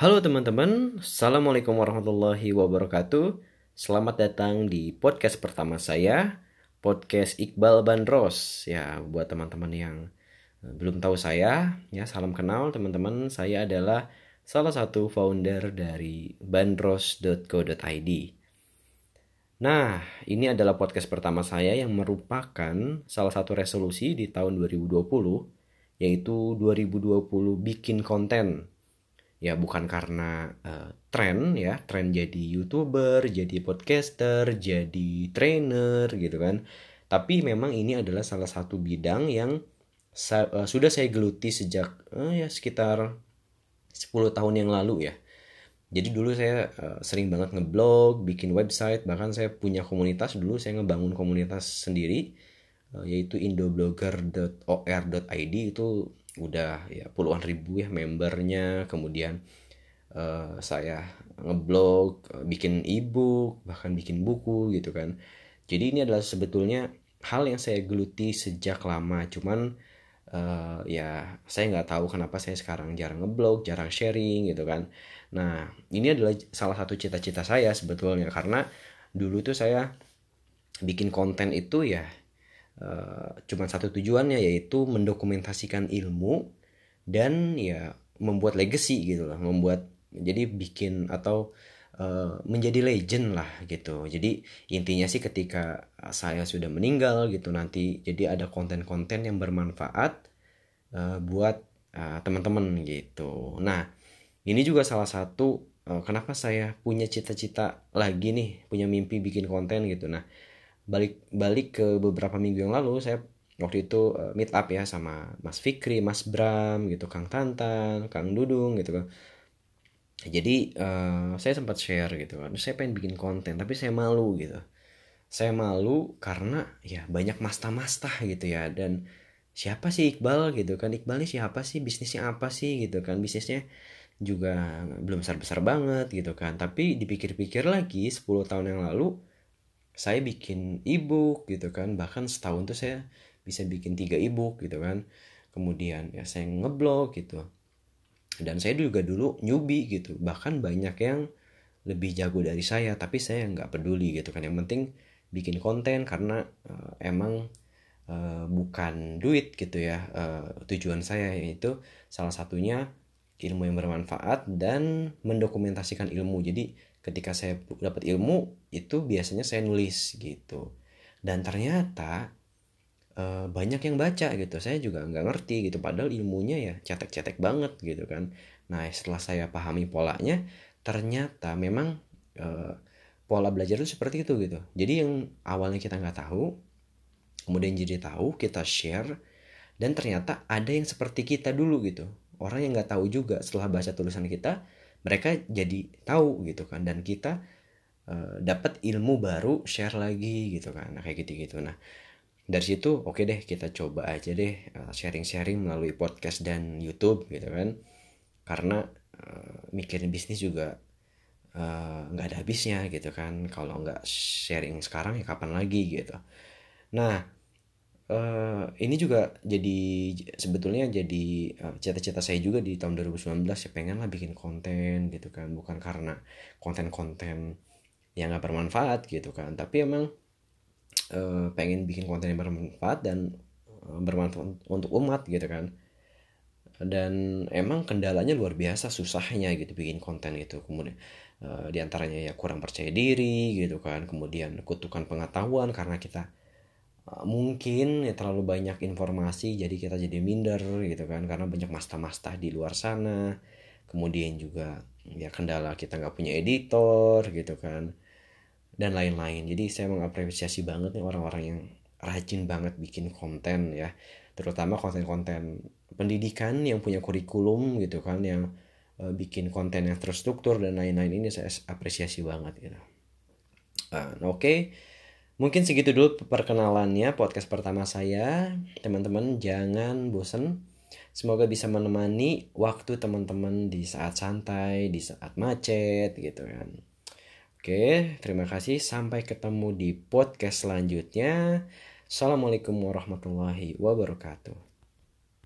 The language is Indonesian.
Halo teman-teman, Assalamualaikum warahmatullahi wabarakatuh. Selamat datang di podcast pertama saya Podcast Iqbal Bandros. Ya, buat teman-teman yang eh, belum tahu saya ya Salam kenal teman-teman. Saya adalah salah satu founder dari bandros.co.id Nah, ini adalah podcast pertama saya yang merupakan salah satu resolusi di tahun 2020 Yaitu 2020 bikin konten ya bukan karena uh, tren ya tren jadi youtuber jadi podcaster jadi trainer gitu kan. Tapi memang ini adalah salah satu bidang yang sa uh, sudah saya geluti sejak uh, ya sekitar 10 tahun yang lalu ya. Jadi dulu saya uh, sering banget ngeblog bikin website bahkan saya punya komunitas dulu saya ngebangun komunitas sendiri uh, yaitu indoblogger.or.id itu udah ya puluhan ribu ya membernya. Kemudian uh, saya ngeblog uh, bikin ebook bahkan bikin buku gitu kan. Jadi ini adalah sebetulnya hal yang saya geluti sejak lama. Cuman uh, ya saya nggak tahu kenapa saya sekarang jarang ngeblog jarang sharing gitu kan. Nah ini adalah salah satu cita-cita saya sebetulnya. Karena dulu tuh saya bikin konten itu ya uh, cuma satu tujuannya yaitu mendokumentasikan ilmu dan ya membuat legacy gitu lah membuat jadi bikin atau uh, menjadi legend lah gitu. Jadi intinya sih ketika saya sudah meninggal gitu nanti jadi ada konten-konten yang bermanfaat uh, buat teman-teman gitu. Nah ini juga salah satu kenapa saya punya cita-cita lagi nih punya mimpi bikin konten gitu. Nah balik balik ke beberapa minggu yang lalu saya waktu itu uh, meet up ya sama Mas Fikri, Mas Bram gitu, Kang Tantan, Kang Dudung gitu kan. Jadi uh, saya sempat share gitu kan. Saya pengen bikin konten tapi saya malu gitu. Saya malu karena ya banyak masta-masta gitu ya dan siapa sih Iqbal gitu kan Iqbal ini siapa sih bisnisnya apa sih gitu kan bisnisnya juga belum besar-besar banget gitu kan tapi dipikir-pikir lagi 10 tahun yang lalu saya bikin ebook gitu kan. Bahkan setahun tuh saya bisa bikin tiga ebook gitu kan. Kemudian ya saya ngeblog gitu. Dan saya juga dulu newbie gitu. Bahkan banyak yang lebih jago dari saya tapi saya nggak peduli gitu kan. Yang penting bikin konten karena uh, emang uh, bukan duit gitu ya uh, tujuan saya yaitu salah satunya ilmu yang bermanfaat dan mendokumentasikan ilmu. Jadi ketika saya dapat ilmu itu biasanya saya nulis gitu. Dan ternyata e, banyak yang baca gitu. Saya juga nggak ngerti gitu. Padahal ilmunya ya cetek-cetek banget gitu kan. Nah setelah saya pahami polanya ternyata memang e, pola belajar itu seperti itu gitu. Jadi yang awalnya kita nggak tahu kemudian jadi tahu kita share dan ternyata ada yang seperti kita dulu gitu orang yang nggak tahu juga setelah baca tulisan kita mereka jadi tahu gitu kan. Dan kita uh, dapat ilmu baru share lagi gitu kan. Nah, kayak gitu gitu nah dari situ oke okay deh kita coba aja deh uh, sharing-sharing melalui podcast dan YouTube gitu kan. Karena uh, mikirin bisnis juga nggak uh, ada habisnya gitu kan. Kalau nggak sharing sekarang ya kapan lagi gitu. Nah uh, ini juga jadi sebetulnya jadi uh, cita-cita saya juga di tahun 2019 ya pengen lah bikin konten gitu kan. Bukan karena konten-konten yang gak bermanfaat gitu kan. Tapi emang uh, pengen bikin konten yang bermanfaat dan uh, bermanfaat untuk umat gitu kan. Dan emang kendalanya luar biasa susahnya gitu bikin konten gitu kemudian di antaranya ya kurang percaya diri gitu kan. Kemudian kutukan pengetahuan karena kita mungkin ya terlalu banyak informasi jadi kita jadi minder gitu kan karena banyak masta-masta di luar sana. Kemudian juga ya kendala kita nggak punya editor gitu kan dan lain-lain. Jadi saya mengapresiasi banget nih orang-orang yang rajin banget bikin konten ya. Terutama konten-konten pendidikan yang punya kurikulum gitu kan yang uh, bikin konten yang terstruktur dan lain-lain ini saya apresiasi banget gitu. Uh, oke. okay Mungkin segitu dulu perkenalannya podcast pertama saya. Teman-teman jangan bosen. Semoga bisa menemani waktu teman-teman di saat santai, di saat macet gitu kan. Oke, terima kasih. Sampai ketemu di podcast selanjutnya. Assalamualaikum warahmatullahi wabarakatuh.